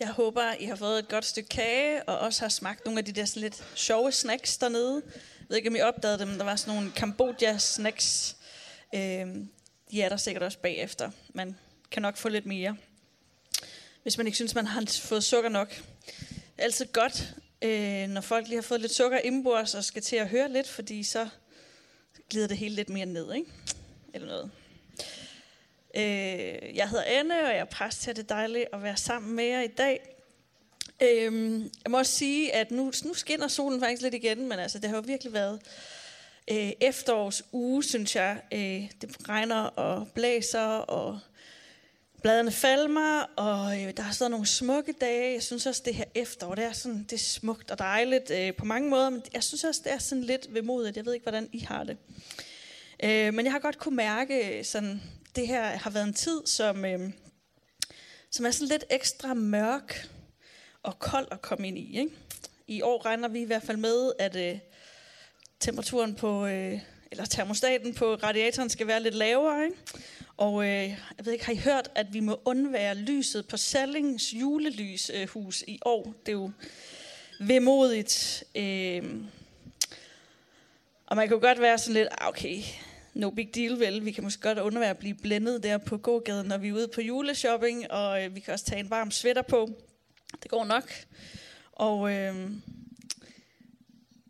Jeg håber, I har fået et godt stykke kage, og også har smagt nogle af de der sådan lidt sjove snacks dernede. Jeg ved ikke, om I opdagede dem. Der var sådan nogle Cambodja-snacks. Øh, de er der sikkert også bagefter. Man kan nok få lidt mere, hvis man ikke synes, man har fået sukker nok. Det er altid godt, øh, når folk lige har fået lidt sukker indbords og skal til at høre lidt, fordi så glider det hele lidt mere ned, ikke? Eller noget. Øh, jeg hedder Anne, og jeg er præst her. Det er dejligt at være sammen med jer i dag. Øh, jeg må også sige, at nu, nu skinner solen faktisk lidt igen, men altså, det har jo virkelig været øh, efterårs uge, synes jeg. Øh, det regner og blæser, og bladene falmer, og øh, der har stået nogle smukke dage. Jeg synes også, det her efterår, det er, sådan, det er smukt og dejligt øh, på mange måder, men jeg synes også, det er sådan lidt vemodigt. Jeg ved ikke, hvordan I har det. Øh, men jeg har godt kunne mærke, øh, sådan, det her har været en tid, som, øh, som er sådan lidt ekstra mørk og kold at komme ind i. Ikke? I år regner vi i hvert fald med, at øh, temperaturen på, øh, eller termostaten på radiatoren skal være lidt lavere. Ikke? Og øh, jeg ved ikke, har I hørt, at vi må undvære lyset på Sallings julelyshus øh, i år? Det er jo vemodigt. Øh, og man kan jo godt være sådan lidt, ah, okay, no big deal vel. Vi kan måske godt undvære at blive blændet der på gågaden, når vi er ude på juleshopping, og øh, vi kan også tage en varm sweater på. Det går nok. Og øh,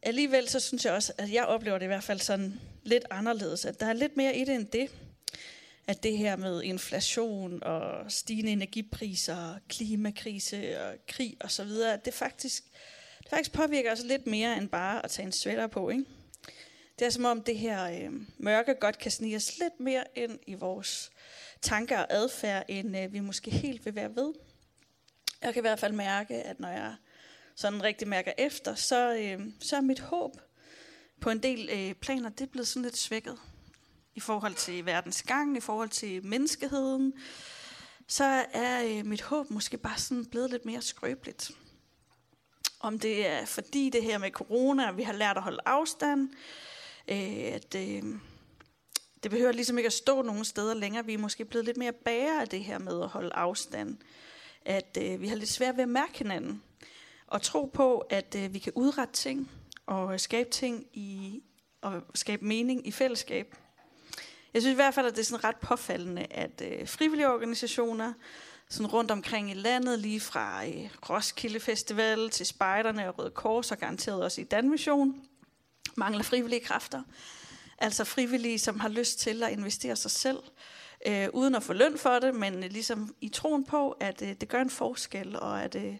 alligevel så synes jeg også, at jeg oplever det i hvert fald sådan lidt anderledes, at der er lidt mere i det end det. At det her med inflation og stigende energipriser, klimakrise og krig og så videre, at det faktisk, det faktisk påvirker os lidt mere end bare at tage en sweater på, ikke? Det er som om det her øh, mørke godt kan snige os lidt mere ind i vores tanker og adfærd, end øh, vi måske helt vil være ved. Jeg kan i hvert fald mærke, at når jeg sådan rigtig mærker efter, så, øh, så er mit håb på en del øh, planer, det er blevet sådan lidt svækket. I forhold til verdens gang, i forhold til menneskeheden, så er øh, mit håb måske bare sådan blevet lidt mere skrøbeligt. Om det er fordi det her med corona, vi har lært at holde afstand, øh, at øh, det behøver ligesom ikke at stå nogen steder længere. Vi er måske blevet lidt mere bære af det her med at holde afstand. At øh, vi har lidt svært ved at mærke hinanden. Og tro på, at øh, vi kan udrette ting og skabe ting i, og skabe mening i fællesskab. Jeg synes i hvert fald, at det er sådan ret påfaldende, at øh, frivillige organisationer sådan rundt omkring i landet, lige fra øh, Roskilde Festival til Spejderne og Røde Kors, og garanteret også i Danmission, mangler frivillige kræfter. Altså frivillige, som har lyst til at investere sig selv, øh, uden at få løn for det, men ligesom i troen på, at øh, det gør en forskel, og at øh,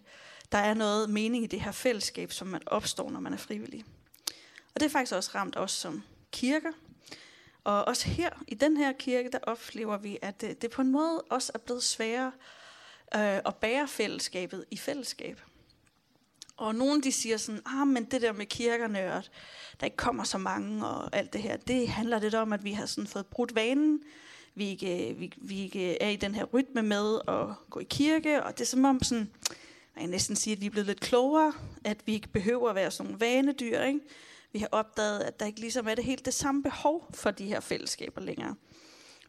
der er noget mening i det her fællesskab, som man opstår, når man er frivillig. Og det er faktisk også ramt os som kirker. Og også her, i den her kirke, der oplever vi, at det, det på en måde også er blevet sværere øh, at bære fællesskabet i fællesskab. Og nogen de siger sådan, ah, men det der med kirkerne, og der ikke kommer så mange, og alt det her, det handler lidt om, at vi har sådan fået brudt vanen. Vi ikke, øh, vi, vi ikke øh, er i den her rytme med at gå i kirke, og det er som om sådan, man kan næsten sige, at vi er blevet lidt klogere, at vi ikke behøver at være sådan nogle vanedyr, ikke? Vi har opdaget, at der ikke ligesom er det helt det samme behov for de her fællesskaber længere.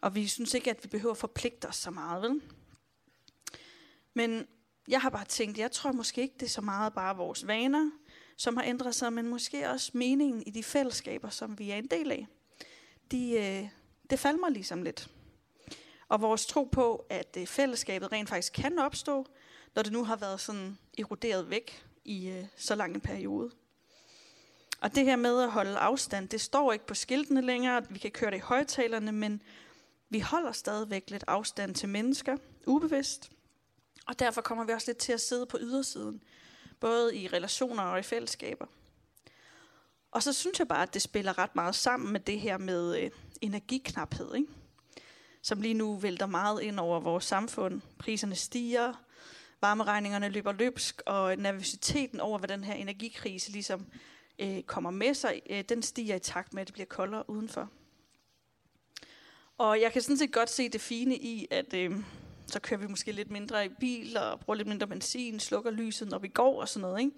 Og vi synes ikke, at vi behøver at forpligte os så meget, vel? Men jeg har bare tænkt, jeg tror måske ikke, det er så meget bare vores vaner, som har ændret sig, men måske også meningen i de fællesskaber, som vi er en del af. De, øh, det falder mig ligesom lidt. Og vores tro på, at øh, fællesskabet rent faktisk kan opstå, når det nu har været sådan eroderet væk i øh, så lang en periode. Og det her med at holde afstand, det står ikke på skiltene længere, vi kan køre det i højtalerne, men vi holder stadigvæk lidt afstand til mennesker, ubevidst. Og derfor kommer vi også lidt til at sidde på ydersiden, både i relationer og i fællesskaber. Og så synes jeg bare, at det spiller ret meget sammen med det her med øh, energiknaphed, ikke? som lige nu vælter meget ind over vores samfund. Priserne stiger, varmeregningerne løber løbsk, og nervøsiteten over, hvad den her energikrise ligesom øh, kommer med sig, øh, den stiger i takt med, at det bliver koldere udenfor. Og jeg kan sådan set godt se det fine i, at øh, så kører vi måske lidt mindre i bil, og bruger lidt mindre benzin, slukker lyset, når vi går og sådan noget. Ikke?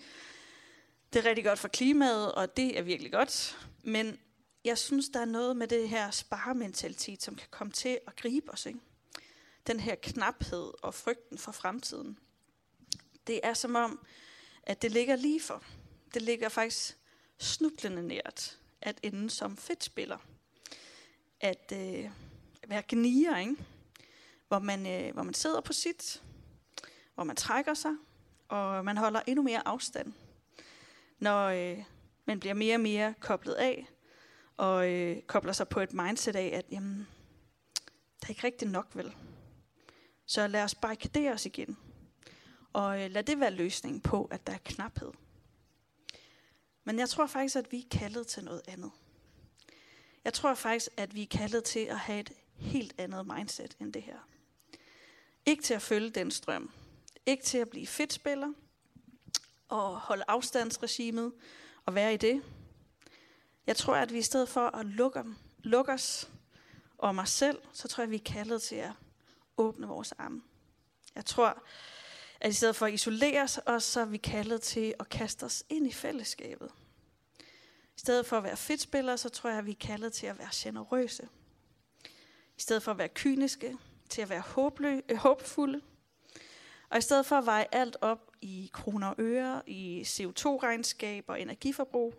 Det er rigtig godt for klimaet, og det er virkelig godt. Men jeg synes, der er noget med det her sparementalitet, som kan komme til at gribe os. Ikke? Den her knaphed og frygten for fremtiden Det er som om, at det ligger lige for. Det ligger faktisk snublende nært at ende som fedtspiller. At øh, være gnier, ikke? Hvor, man, øh, hvor man sidder på sit, hvor man trækker sig, og man holder endnu mere afstand. Når øh, man bliver mere og mere koblet af, og øh, kobler sig på et mindset af, at jamen, der er ikke rigtig nok vel. Så lad os barrikadere os igen. Og øh, lad det være løsningen på, at der er knaphed. Men jeg tror faktisk, at vi er kaldet til noget andet. Jeg tror faktisk, at vi er kaldet til at have et helt andet mindset end det her. Ikke til at følge den strøm. Ikke til at blive fedtspiller og holde afstandsregimet og være i det. Jeg tror, at vi i stedet for at lukke, lukke os og mig selv, så tror jeg, vi er kaldet til at åbne vores arme. Jeg tror, at i stedet for at isolere os, så er vi kaldet til at kaste os ind i fællesskabet. I stedet for at være fedtspillere, så tror jeg, at vi er kaldet til at være generøse. I stedet for at være kyniske, til at være håblø, øh, håbfulde. Og i stedet for at veje alt op i kroner og øre, i CO2-regnskab og energiforbrug,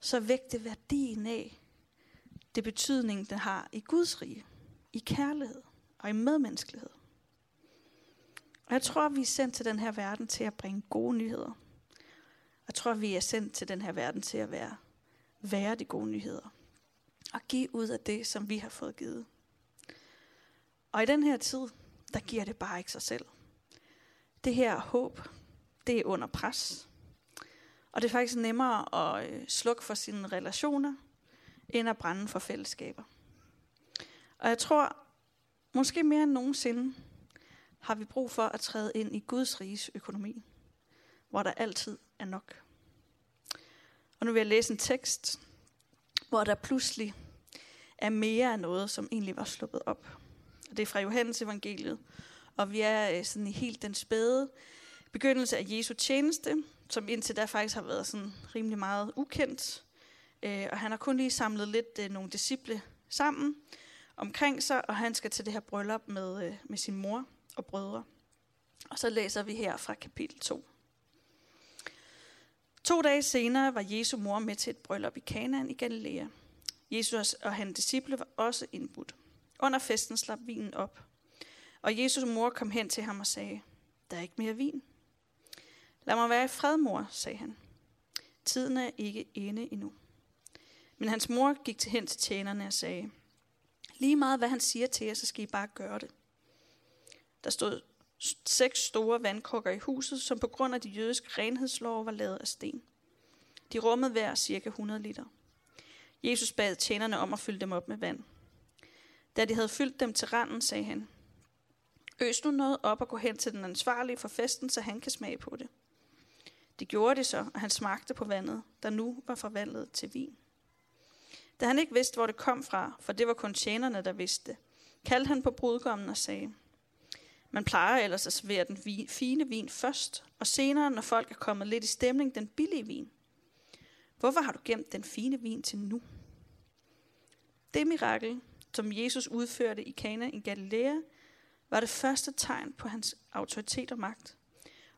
så vægte værdien af det betydning, den har i Guds rige, i kærlighed og i medmenneskelighed. Og jeg tror, vi er sendt til den her verden til at bringe gode nyheder. Jeg tror, vi er sendt til den her verden til at være, være de gode nyheder. Og give ud af det, som vi har fået givet. Og i den her tid, der giver det bare ikke sig selv. Det her håb, det er under pres. Og det er faktisk nemmere at øh, slukke for sine relationer, end at brænde for fællesskaber. Og jeg tror, måske mere end nogensinde, har vi brug for at træde ind i Guds riges økonomi, hvor der altid er nok. Og nu vil jeg læse en tekst, hvor der pludselig er mere af noget, som egentlig var sluppet op. Og det er fra Johannes evangeliet, og vi er øh, sådan i helt den spæde begyndelse af Jesu tjeneste, som indtil da faktisk har været sådan rimelig meget ukendt. Øh, og han har kun lige samlet lidt øh, nogle disciple sammen omkring sig, og han skal til det her bryllup med, øh, med sin mor og brødre. Og så læser vi her fra kapitel 2. To dage senere var Jesu mor med til et bryllup i Kanaan i Galilea. Jesus og hans disciple var også indbudt. Under festen slap vinen op. Og Jesus mor kom hen til ham og sagde, der er ikke mere vin. Lad mig være i fred, mor, sagde han. Tiden er ikke inde endnu. Men hans mor gik til hen til tjenerne og sagde, lige meget hvad han siger til jer, så skal I bare gøre det. Der stod seks store vandkrukker i huset, som på grund af de jødiske renhedslov var lavet af sten. De rummede hver cirka 100 liter. Jesus bad tjenerne om at fylde dem op med vand. Da de havde fyldt dem til randen, sagde han, Øs nu noget op og gå hen til den ansvarlige for festen, så han kan smage på det. De gjorde det så, og han smagte på vandet, der nu var forvandlet til vin. Da han ikke vidste, hvor det kom fra, for det var kun tjenerne, der vidste kaldte han på brudgommen og sagde, man plejer ellers at servere den vi- fine vin først, og senere, når folk er kommet lidt i stemning, den billige vin. Hvorfor har du gemt den fine vin til nu? Det mirakel, som Jesus udførte i Kana i Galilea, var det første tegn på hans autoritet og magt,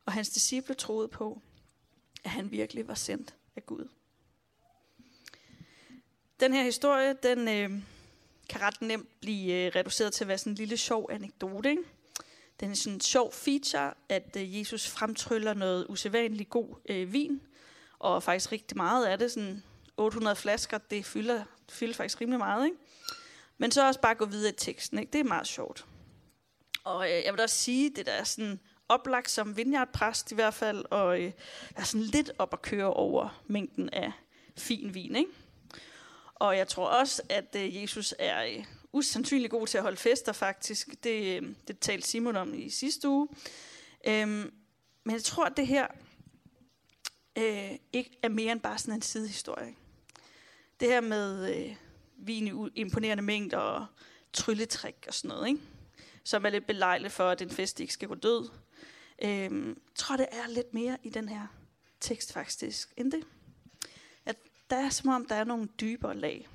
og hans disciple troede på, at han virkelig var sendt af Gud. Den her historie, den øh, kan ret nemt blive øh, reduceret til at være sådan en lille sjov anekdote. Ikke? Den er sådan en sjov feature, at øh, Jesus fremtryller noget usædvanligt god øh, vin, og faktisk rigtig meget af det, sådan 800 flasker, det fylder, fylder faktisk rimelig meget, ikke? Men så også bare gå videre i teksten, ikke? Det er meget sjovt. Og øh, jeg vil også sige, det der er sådan oplagt som vineyardpræst i hvert fald, og øh, er sådan lidt op at køre over mængden af fin vin, ikke? Og jeg tror også, at øh, Jesus er øh, usandsynlig god til at holde fester faktisk. Det, øh, det talte Simon om i sidste uge. Øhm, men jeg tror, at det her øh, ikke er mere end bare sådan en sidehistorie. Det her med øh, vin i imponerende mængder og trylletrik og sådan noget, ikke? som er lidt belejligt for, at en fest ikke skal gå død. Øhm, jeg tror, det er lidt mere i den her tekst faktisk, end det. At der er som om, der er nogle dybere lag,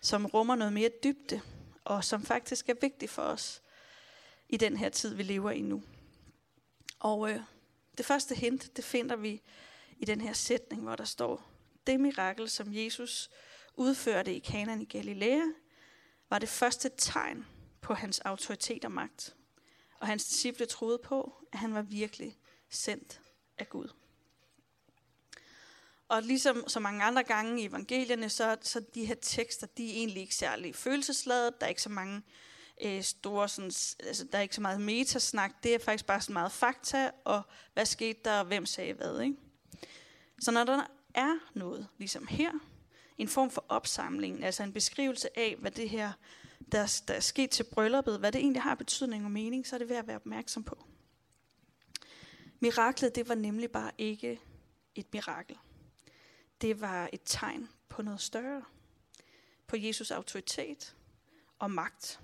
som rummer noget mere dybde, og som faktisk er vigtigt for os i den her tid, vi lever i nu. Og øh, det første hint, det finder vi i den her sætning, hvor der står, det mirakel, som Jesus udførte i Kanan i Galilea, var det første tegn på hans autoritet og magt. Og hans disciple troede på, at han var virkelig sendt af Gud. Og ligesom så mange andre gange i evangelierne, så, så de her tekster, de er egentlig ikke særlig følelsesladet. Der er ikke så mange øh, store, sådan, altså, der er ikke så meget metasnak. Det er faktisk bare så meget fakta, og hvad skete der, og hvem sagde hvad. Ikke? Så når der er noget, ligesom her, en form for opsamling, altså en beskrivelse af, hvad det her, der, der er sket til brylluppet, hvad det egentlig har betydning og mening, så er det værd at være opmærksom på. Miraklet, det var nemlig bare ikke et mirakel. Det var et tegn på noget større. På Jesus autoritet og magt,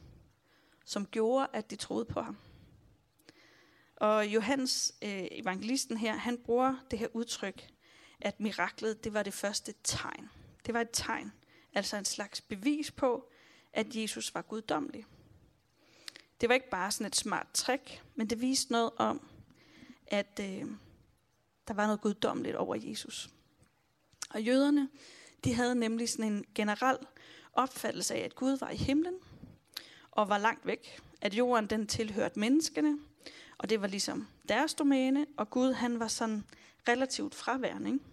som gjorde, at de troede på ham. Og Johannes, øh, evangelisten her, han bruger det her udtryk, at miraklet, det var det første tegn. Det var et tegn, altså en slags bevis på, at Jesus var guddommelig. Det var ikke bare sådan et smart trick, men det viste noget om, at øh, der var noget guddommeligt over Jesus. Og jøderne, de havde nemlig sådan en generel opfattelse af, at Gud var i himlen og var langt væk. At jorden den tilhørte menneskene, og det var ligesom deres domæne, og Gud han var sådan relativt fraværende. Ikke?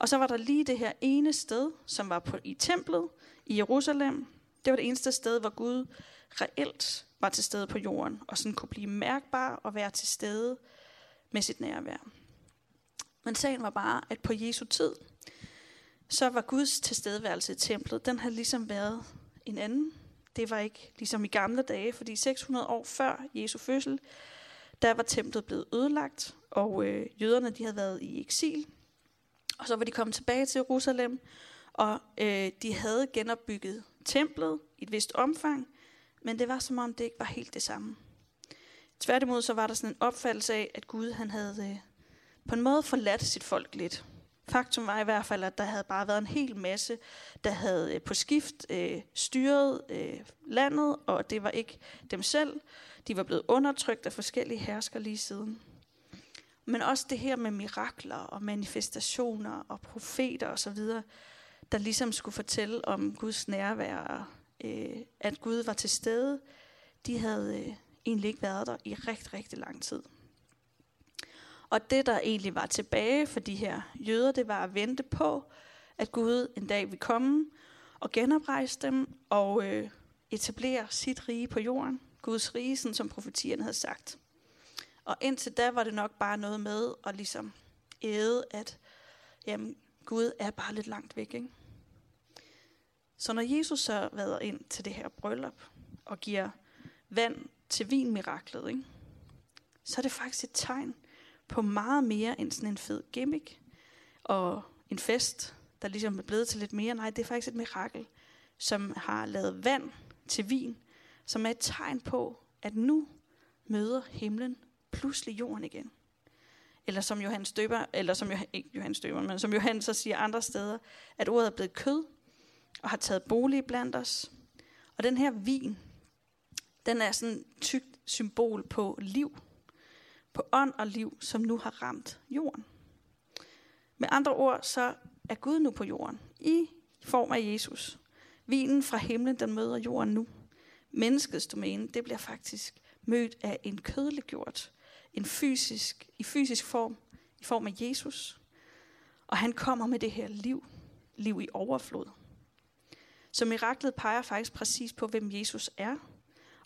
Og så var der lige det her ene sted, som var på, i templet i Jerusalem. Det var det eneste sted, hvor Gud reelt var til stede på jorden, og sådan kunne blive mærkbar og være til stede med sit nærvær. Men sagen var bare, at på Jesu tid, så var Guds tilstedeværelse i templet, den havde ligesom været en anden. Det var ikke ligesom i gamle dage, fordi 600 år før Jesu fødsel, der var templet blevet ødelagt, og øh, jøderne de havde været i eksil. Og så var de kommet tilbage til Jerusalem, og øh, de havde genopbygget templet i et vist omfang, men det var som om det ikke var helt det samme. Tværtimod så var der sådan en opfattelse af, at Gud han havde øh, på en måde forladt sit folk lidt. Faktum var i hvert fald, at der havde bare været en hel masse, der havde øh, på skift øh, styret øh, landet, og det var ikke dem selv. De var blevet undertrykt af forskellige hersker lige siden. Men også det her med mirakler og manifestationer og profeter osv., der ligesom skulle fortælle om Guds nærvær, øh, at Gud var til stede, de havde øh, egentlig ikke været der i rigtig, rigtig lang tid. Og det, der egentlig var tilbage for de her jøder, det var at vente på, at Gud en dag ville komme og genoprejse dem og øh, etablere sit rige på jorden. Guds rige, sådan som profetierne havde sagt. Og indtil da var det nok bare noget med at ligesom æde, at jamen, Gud er bare lidt langt væk. Ikke? Så når Jesus så vader ind til det her bryllup og giver vand til vinmiraklet, ikke? så er det faktisk et tegn på meget mere end sådan en fed gimmick og en fest, der ligesom er blevet til lidt mere. Nej, det er faktisk et mirakel, som har lavet vand til vin, som er et tegn på, at nu møder himlen pludselig jorden igen. Eller som Johannes Døber, eller som Johan, ikke Johannes Døber, men som Johannes så siger andre steder, at ordet er blevet kød og har taget bolig blandt os. Og den her vin, den er sådan et tykt symbol på liv, på ånd og liv, som nu har ramt jorden. Med andre ord, så er Gud nu på jorden, i form af Jesus. Vinen fra himlen, den møder jorden nu. Menneskets domæne, det bliver faktisk mødt af en kødeliggjort, en fysisk, i fysisk form, i form af Jesus. Og han kommer med det her liv, liv i overflod. Så miraklet peger faktisk præcis på, hvem Jesus er,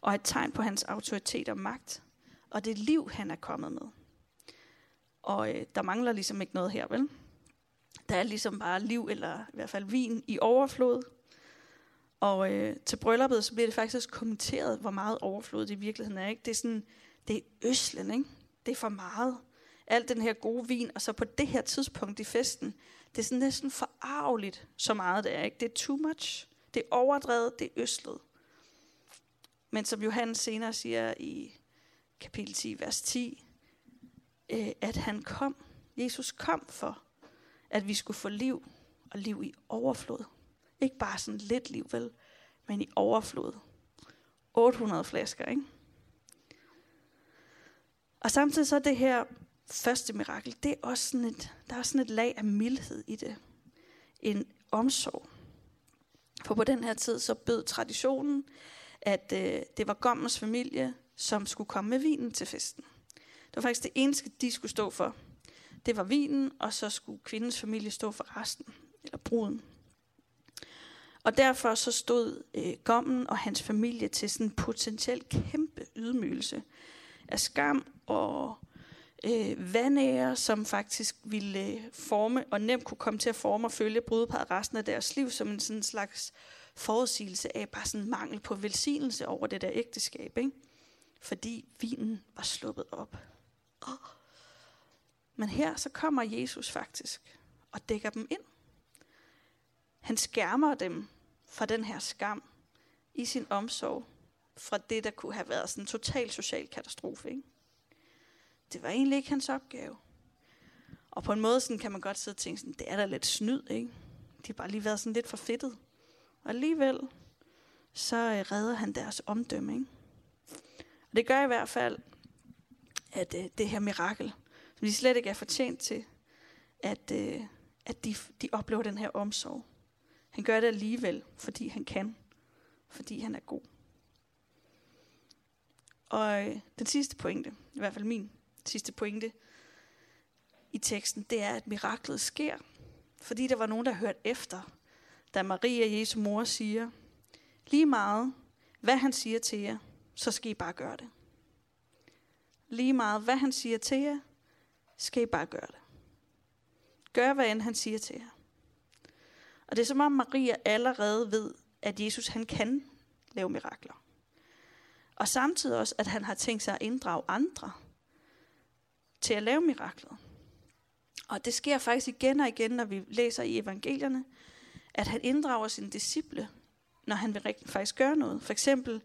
og er et tegn på hans autoritet og magt, og det liv, han er kommet med. Og øh, der mangler ligesom ikke noget her, vel? Der er ligesom bare liv, eller i hvert fald vin i overflod. Og øh, til brylluppet, så bliver det faktisk også kommenteret, hvor meget overflod det i virkeligheden er. Ikke? Det er sådan, det er øslen, ikke? Det er for meget. Alt den her gode vin, og så på det her tidspunkt i festen, det er sådan næsten forarveligt, så meget det er. Ikke? Det er too much. Det er overdrevet, det er øslet. Men som Johannes senere siger i kapitel 10, vers 10, øh, at han kom, Jesus kom for, at vi skulle få liv, og liv i overflod. Ikke bare sådan lidt liv, vel, men i overflod. 800 flasker, ikke? Og samtidig så er det her første mirakel, det er også sådan et, der er sådan et lag af mildhed i det. En omsorg. For på den her tid, så bød traditionen, at øh, det var gommens familie, som skulle komme med vinen til festen. Det var faktisk det eneste, de skulle stå for. Det var vinen, og så skulle kvindens familie stå for resten, eller bruden. Og derfor så stod øh, Gommen og hans familie til sådan en potentielt kæmpe ydmygelse af skam og øh, vandære, som faktisk ville øh, forme og nemt kunne komme til at forme og følge brudeparet resten af deres liv som en sådan slags forudsigelse af bare sådan mangel på velsignelse over det der ægteskab. Ikke? Fordi vinen var sluppet op. Oh. Men her så kommer Jesus faktisk og dækker dem ind. Han skærmer dem fra den her skam i sin omsorg fra det, der kunne have været sådan en total social katastrofe. Ikke? Det var egentlig ikke hans opgave. Og på en måde sådan kan man godt sidde og tænke, sådan, det er da lidt snyd, ikke? De har bare lige været sådan lidt for fedtet. Og alligevel, så øh, redder han deres omdømme, ikke? Og det gør i hvert fald, at øh, det her mirakel, som de slet ikke er fortjent til, at, øh, at de, de oplever den her omsorg. Han gør det alligevel, fordi han kan. Fordi han er god. Og øh, den sidste pointe, i hvert fald min sidste pointe i teksten, det er, at miraklet sker, fordi der var nogen, der hørte efter, da Maria, Jesu mor, siger, lige meget, hvad han siger til jer, så skal I bare gøre det. Lige meget, hvad han siger til jer, skal I bare gøre det. Gør, hvad end han siger til jer. Og det er som om Maria allerede ved, at Jesus han kan lave mirakler. Og samtidig også, at han har tænkt sig at inddrage andre til at lave miraklet. Og det sker faktisk igen og igen, når vi læser i evangelierne, at han inddrager sine disciple, når han vil rigtig faktisk gøre noget. For eksempel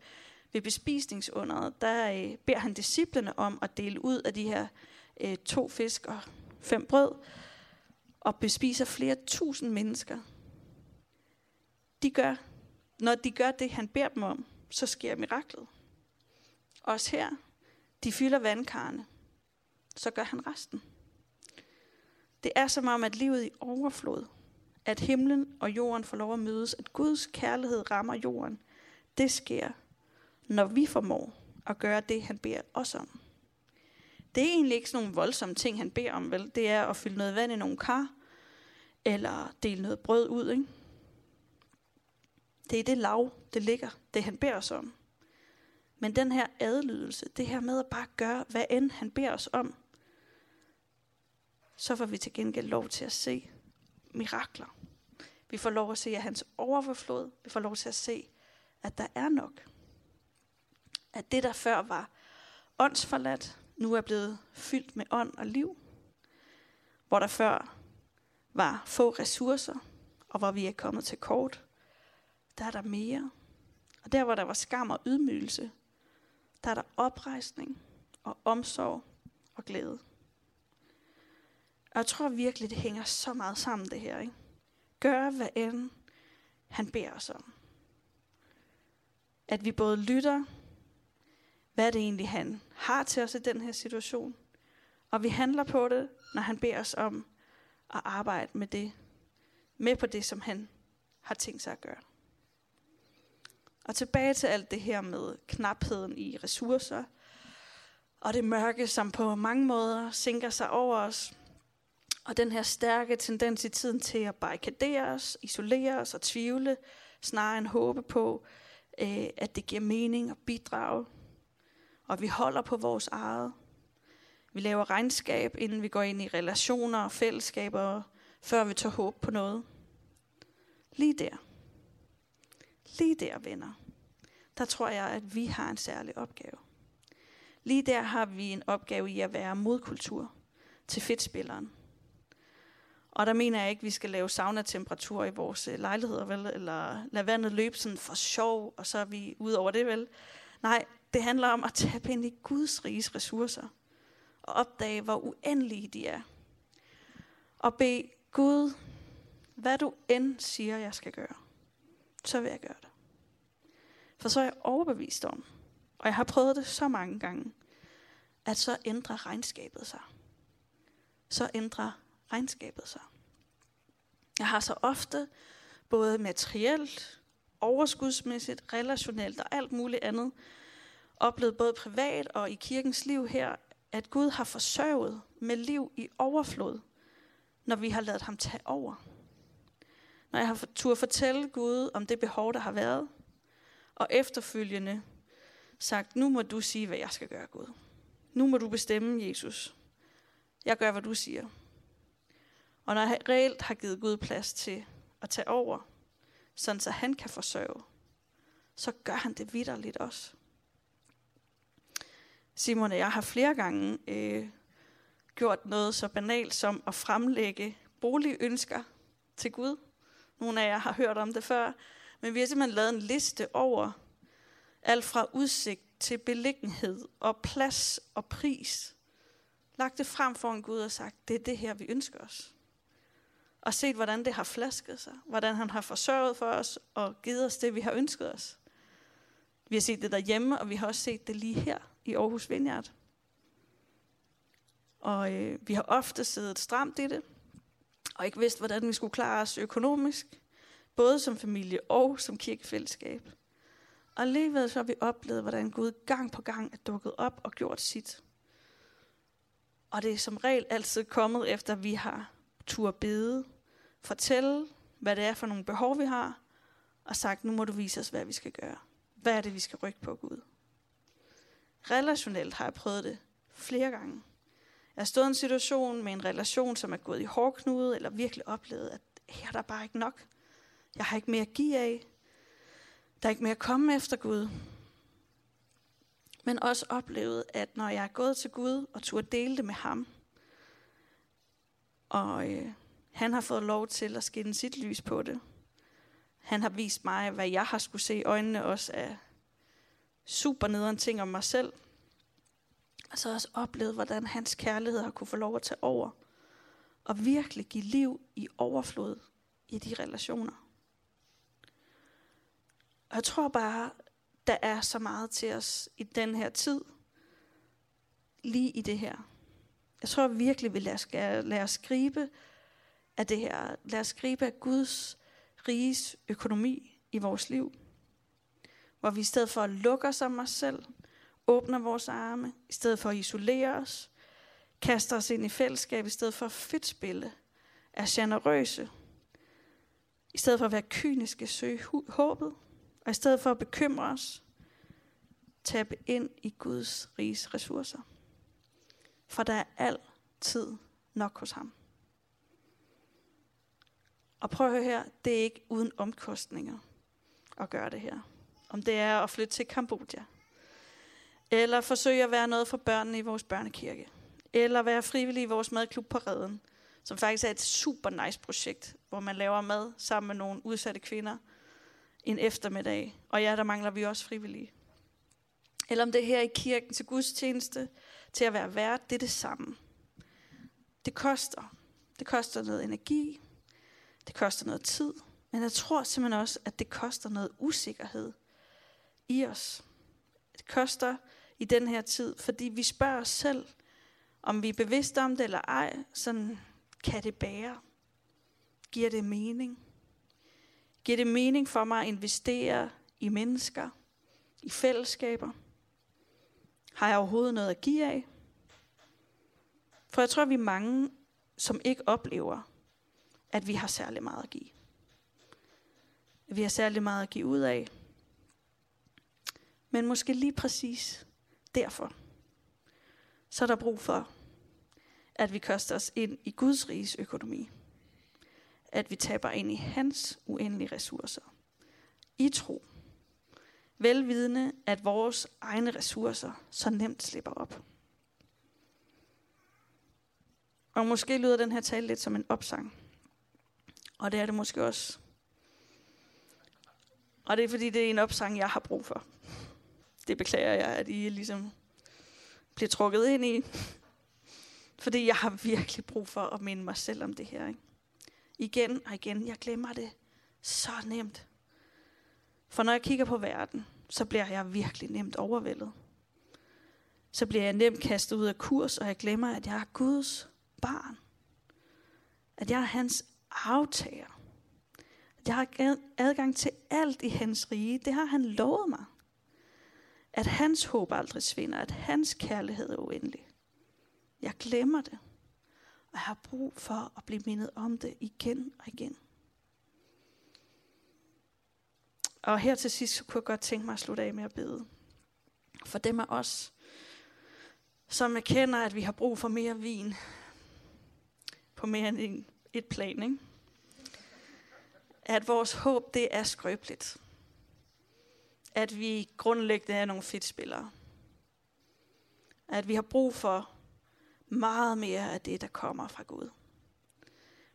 ved bespisningsunderet, der øh, beder han disciplene om at dele ud af de her øh, to fisk og fem brød, og bespiser flere tusind mennesker. De gør, når de gør det, han beder dem om, så sker miraklet. Også her, de fylder vandkarne, så gør han resten. Det er som om, at livet i overflod, at himlen og jorden får lov at mødes, at Guds kærlighed rammer jorden, det sker, når vi formår at gøre det, han beder os om. Det er egentlig ikke sådan nogle voldsomme ting, han beder om, vel? Det er at fylde noget vand i nogle kar, eller dele noget brød ud, ikke? Det er det lav, det ligger, det han beder os om. Men den her adlydelse, det her med at bare gøre, hvad end han beder os om, så får vi til gengæld lov til at se mirakler. Vi får lov at se at hans overflod. Vi får lov til at se, at der er nok. At det, der før var åndsforladt, nu er blevet fyldt med ånd og liv. Hvor der før var få ressourcer, og hvor vi er kommet til kort, der er der mere. Og der, hvor der var skam og ydmygelse, der er der oprejsning og omsorg og glæde. Og jeg tror virkelig, det hænger så meget sammen det her. Ikke? Gør hvad end han beder os om. At vi både lytter, hvad det egentlig han har til os i den her situation, og vi handler på det, når han beder os om at arbejde med det, med på det, som han har tænkt sig at gøre. Og tilbage til alt det her med knapheden i ressourcer, og det mørke, som på mange måder sænker sig over os, og den her stærke tendens i tiden til at barrikadere os, isolere os og tvivle, snarere end håbe på, øh, at det giver mening og bidrage. Og vi holder på vores eget. Vi laver regnskab, inden vi går ind i relationer og fællesskaber, før vi tager håb på noget. Lige der. Lige der, venner. Der tror jeg, at vi har en særlig opgave. Lige der har vi en opgave i at være modkultur til fedtspilleren. Og der mener jeg ikke, at vi skal lave sauna-temperatur i vores øh, lejligheder, vel? Eller lade vandet løbe sådan for sjov, og så er vi ud over det, vel? Nej, det handler om at tabe ind i Guds riges ressourcer. Og opdage, hvor uendelige de er. Og bede Gud, hvad du end siger, jeg skal gøre, så vil jeg gøre det. For så er jeg overbevist om, og jeg har prøvet det så mange gange, at så ændrer regnskabet sig. Så ændrer regnskabet sig. Jeg har så ofte, både materielt, overskudsmæssigt, relationelt og alt muligt andet, oplevet både privat og i kirkens liv her, at Gud har forsørget med liv i overflod, når vi har ladet ham tage over. Når jeg har tur fortælle Gud om det behov, der har været, og efterfølgende sagt, nu må du sige, hvad jeg skal gøre, Gud. Nu må du bestemme, Jesus. Jeg gør, hvad du siger. Og når jeg reelt har givet Gud plads til at tage over, sådan så han kan forsørge, så gør han det vidderligt også. Simon og jeg har flere gange øh, gjort noget så banalt som at fremlægge boligønsker til Gud. Nogle af jer har hørt om det før, men vi har simpelthen lavet en liste over alt fra udsigt til beliggenhed og plads og pris. Lagt det frem for en Gud og sagt, det er det her, vi ønsker os. Og set, hvordan det har flasket sig. Hvordan han har forsørget for os og givet os det, vi har ønsket os. Vi har set det derhjemme, og vi har også set det lige her i Aarhus Vineyard. Og øh, vi har ofte siddet stramt i det, og ikke vidst, hvordan vi skulle klare os økonomisk, både som familie og som kirkefællesskab. Og alligevel så har vi oplevet, hvordan Gud gang på gang er dukket op og gjort sit. Og det er som regel altid kommet efter, at vi har tur bede, fortælle, hvad det er for nogle behov, vi har, og sagt, nu må du vise os, hvad vi skal gøre. Hvad er det, vi skal rykke på, Gud? Relationelt har jeg prøvet det flere gange. Jeg har stået i en situation med en relation, som er gået i hårdknude, eller virkelig oplevet, at her er der bare ikke nok. Jeg har ikke mere at give af. Der er ikke mere at komme efter Gud. Men også oplevet, at når jeg er gået til Gud og turde dele det med ham, og øh, han har fået lov til at skinne sit lys på det. Han har vist mig, hvad jeg har skulle se i øjnene også af super nederen ting om mig selv. Og så også oplevet, hvordan hans kærlighed har kunne få lov at tage over. Og virkelig give liv i overflod i de relationer. Og jeg tror bare, der er så meget til os i den her tid. Lige i det her. Jeg tror virkelig, vi lader, lade os gribe af det her. Lad os gribe af Guds riges økonomi i vores liv. Hvor vi i stedet for at lukke os om os selv, åbner vores arme, i stedet for at isolere os, kaster os ind i fællesskab, i stedet for at fedtspille, er generøse, i stedet for at være kyniske, søge håbet, og i stedet for at bekymre os, tabe ind i Guds riges ressourcer. For der er altid nok hos ham. Og prøv at høre her, det er ikke uden omkostninger at gøre det her. Om det er at flytte til Kambodja, eller forsøge at være noget for børnene i vores børnekirke, eller være frivillig i vores madklub på Redden, som faktisk er et super nice projekt, hvor man laver mad sammen med nogle udsatte kvinder en eftermiddag. Og ja, der mangler vi også frivillige. Eller om det er her i kirken til gudstjeneste, til at være vært, det er det samme. Det koster. Det koster noget energi. Det koster noget tid. Men jeg tror simpelthen også, at det koster noget usikkerhed i os. Det koster i den her tid, fordi vi spørger os selv, om vi er bevidste om det eller ej, sådan kan det bære? Giver det mening? Giver det mening for mig at investere i mennesker, i fællesskaber? Har jeg overhovedet noget at give af? For jeg tror, vi er mange, som ikke oplever, at vi har særlig meget at give. At vi har særlig meget at give ud af. Men måske lige præcis derfor, så er der brug for, at vi koster os ind i Guds riges økonomi. At vi taber ind i hans uendelige ressourcer. I tro. Velvidende, at vores egne ressourcer så nemt slipper op. Og måske lyder den her tale lidt som en opsang. Og det er det måske også. Og det er fordi, det er en opsang, jeg har brug for. Det beklager jeg, at I ligesom bliver trukket ind i. Fordi jeg har virkelig brug for at minde mig selv om det her. Ikke? Igen og igen, jeg glemmer det så nemt. For når jeg kigger på verden, så bliver jeg virkelig nemt overvældet. så bliver jeg nemt kastet ud af kurs, og jeg glemmer, at jeg er Guds barn. At jeg er hans aftager. At jeg har adgang til alt i hans rige. Det har han lovet mig. At hans håb aldrig svinder. At hans kærlighed er uendelig. Jeg glemmer det. Og jeg har brug for at blive mindet om det igen og igen. Og her til sidst så kunne jeg godt tænke mig at slutte af med at bede. For dem af os, som erkender, at vi har brug for mere vin på mere end et plan, ikke? at vores håb det er skrøbeligt. At vi grundlæggende er nogle fedtspillere. At vi har brug for meget mere af det, der kommer fra Gud.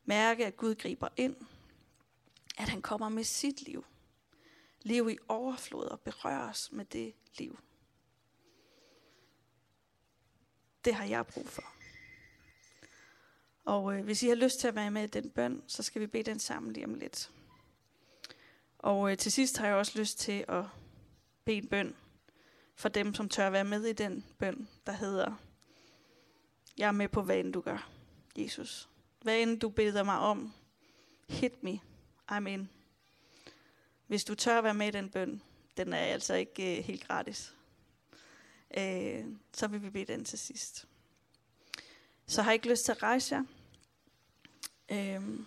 Mærke, at Gud griber ind. At han kommer med sit liv leve i overflod og berøres os med det liv. Det har jeg brug for. Og øh, hvis I har lyst til at være med i den bøn, så skal vi bede den sammen lige om lidt. Og øh, til sidst har jeg også lyst til at bede en bøn for dem, som tør være med i den bøn, der hedder, jeg er med på, hvad end du gør, Jesus. Hvad end du beder mig om, hit me, amen. Hvis du tør være med i den bøn, den er altså ikke øh, helt gratis, øh, så vil vi bede den til sidst. Så har I ikke lyst til at rejse jer? Øhm.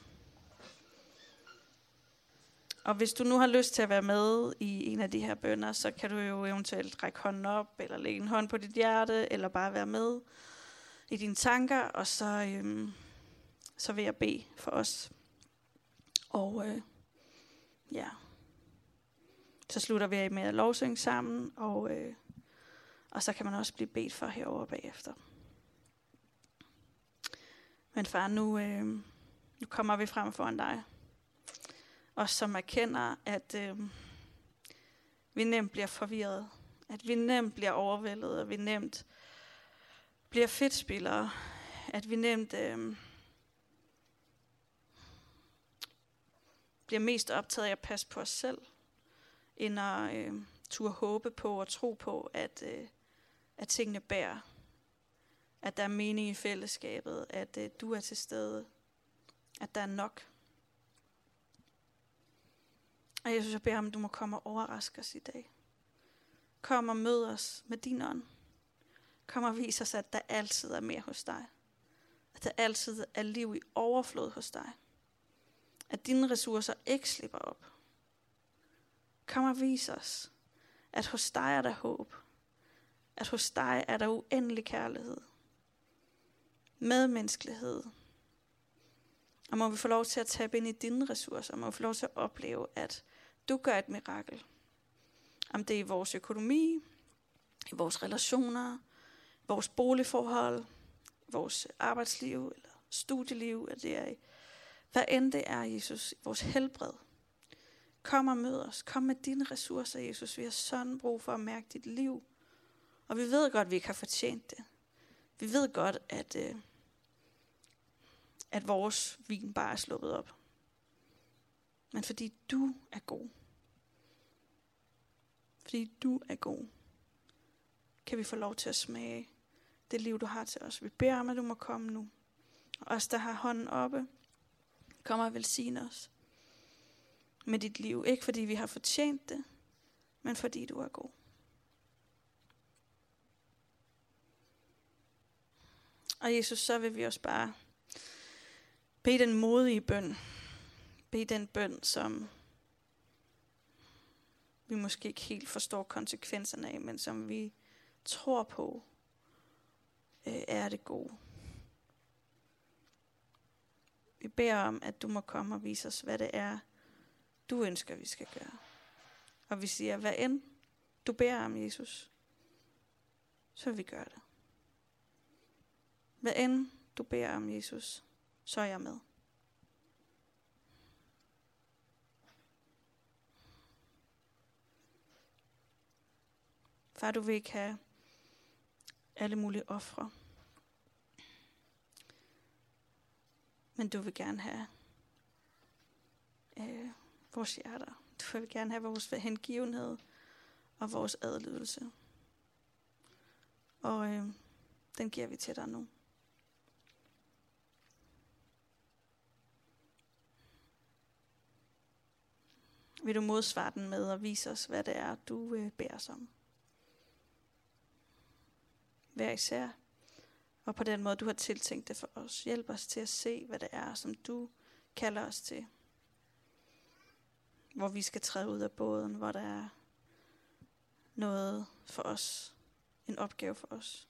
og hvis du nu har lyst til at være med i en af de her bønder, så kan du jo eventuelt række hånden op, eller lægge en hånd på dit hjerte, eller bare være med i dine tanker, og så, øhm, så vil jeg bede for os. Og øh, ja, så slutter vi af med at lovsynge sammen, og, øh, og så kan man også blive bedt for herover bagefter. Men far, nu, øh, nu kommer vi frem foran dig og som erkender, at øh, vi nemt bliver forvirret, at vi nemt bliver overvældet, og vi nemt bliver fedtspillere, at vi nemt øh, bliver mest optaget af at passe på os selv, end at øh, turde håbe på og tro på, at, øh, at tingene bærer. At der er mening i fællesskabet, at øh, du er til stede, at der er nok. Og Jesus, jeg beder om, at du må komme og overraske os i dag. Kom og mød os med din ånd. Kom og vis os, at der altid er mere hos dig. At der altid er liv i overflod hos dig. At dine ressourcer ikke slipper op. Kom og vis os, at hos dig er der håb. At hos dig er der uendelig kærlighed. Medmenneskelighed. Og må vi få lov til at tabe ind i dine ressourcer. Må vi få lov til at opleve, at du gør et mirakel. Om det er i vores økonomi, i vores relationer, vores boligforhold, vores arbejdsliv eller studieliv, at det er i, hvad end det er, Jesus, vores helbred. Kom og mød os. Kom med dine ressourcer, Jesus. Vi har sådan brug for at mærke dit liv. Og vi ved godt, at vi ikke har fortjent det. Vi ved godt, at, øh, at vores vin bare er sluppet op. Men fordi du er god, fordi du er god, kan vi få lov til at smage det liv, du har til os. Vi beder om, at du må komme nu. Og os, der har hånden oppe, kommer og velsigne os med dit liv. Ikke fordi vi har fortjent det, men fordi du er god. Og Jesus, så vil vi også bare bede den modige bøn. Bede den bøn, som vi måske ikke helt forstår konsekvenserne af, men som vi tror på, øh, er det gode. Vi beder om, at du må komme og vise os, hvad det er, du ønsker, vi skal gøre. Og vi siger, hvad end du beder om, Jesus, så vil vi gøre det. Hvad end du beder om, Jesus, så er jeg med. Far, du vil ikke have alle mulige ofre. Men du vil gerne have øh, vores hjerter. Du vil gerne have vores hengivenhed og vores adlydelse. Og øh, den giver vi til dig nu. Vil du modsvare den med at vise os, hvad det er, du øh, beder os om? Hver især. Og på den måde, du har tiltænkt det for os. Hjælp os til at se, hvad det er, som du kalder os til. Hvor vi skal træde ud af båden, hvor der er noget for os. En opgave for os.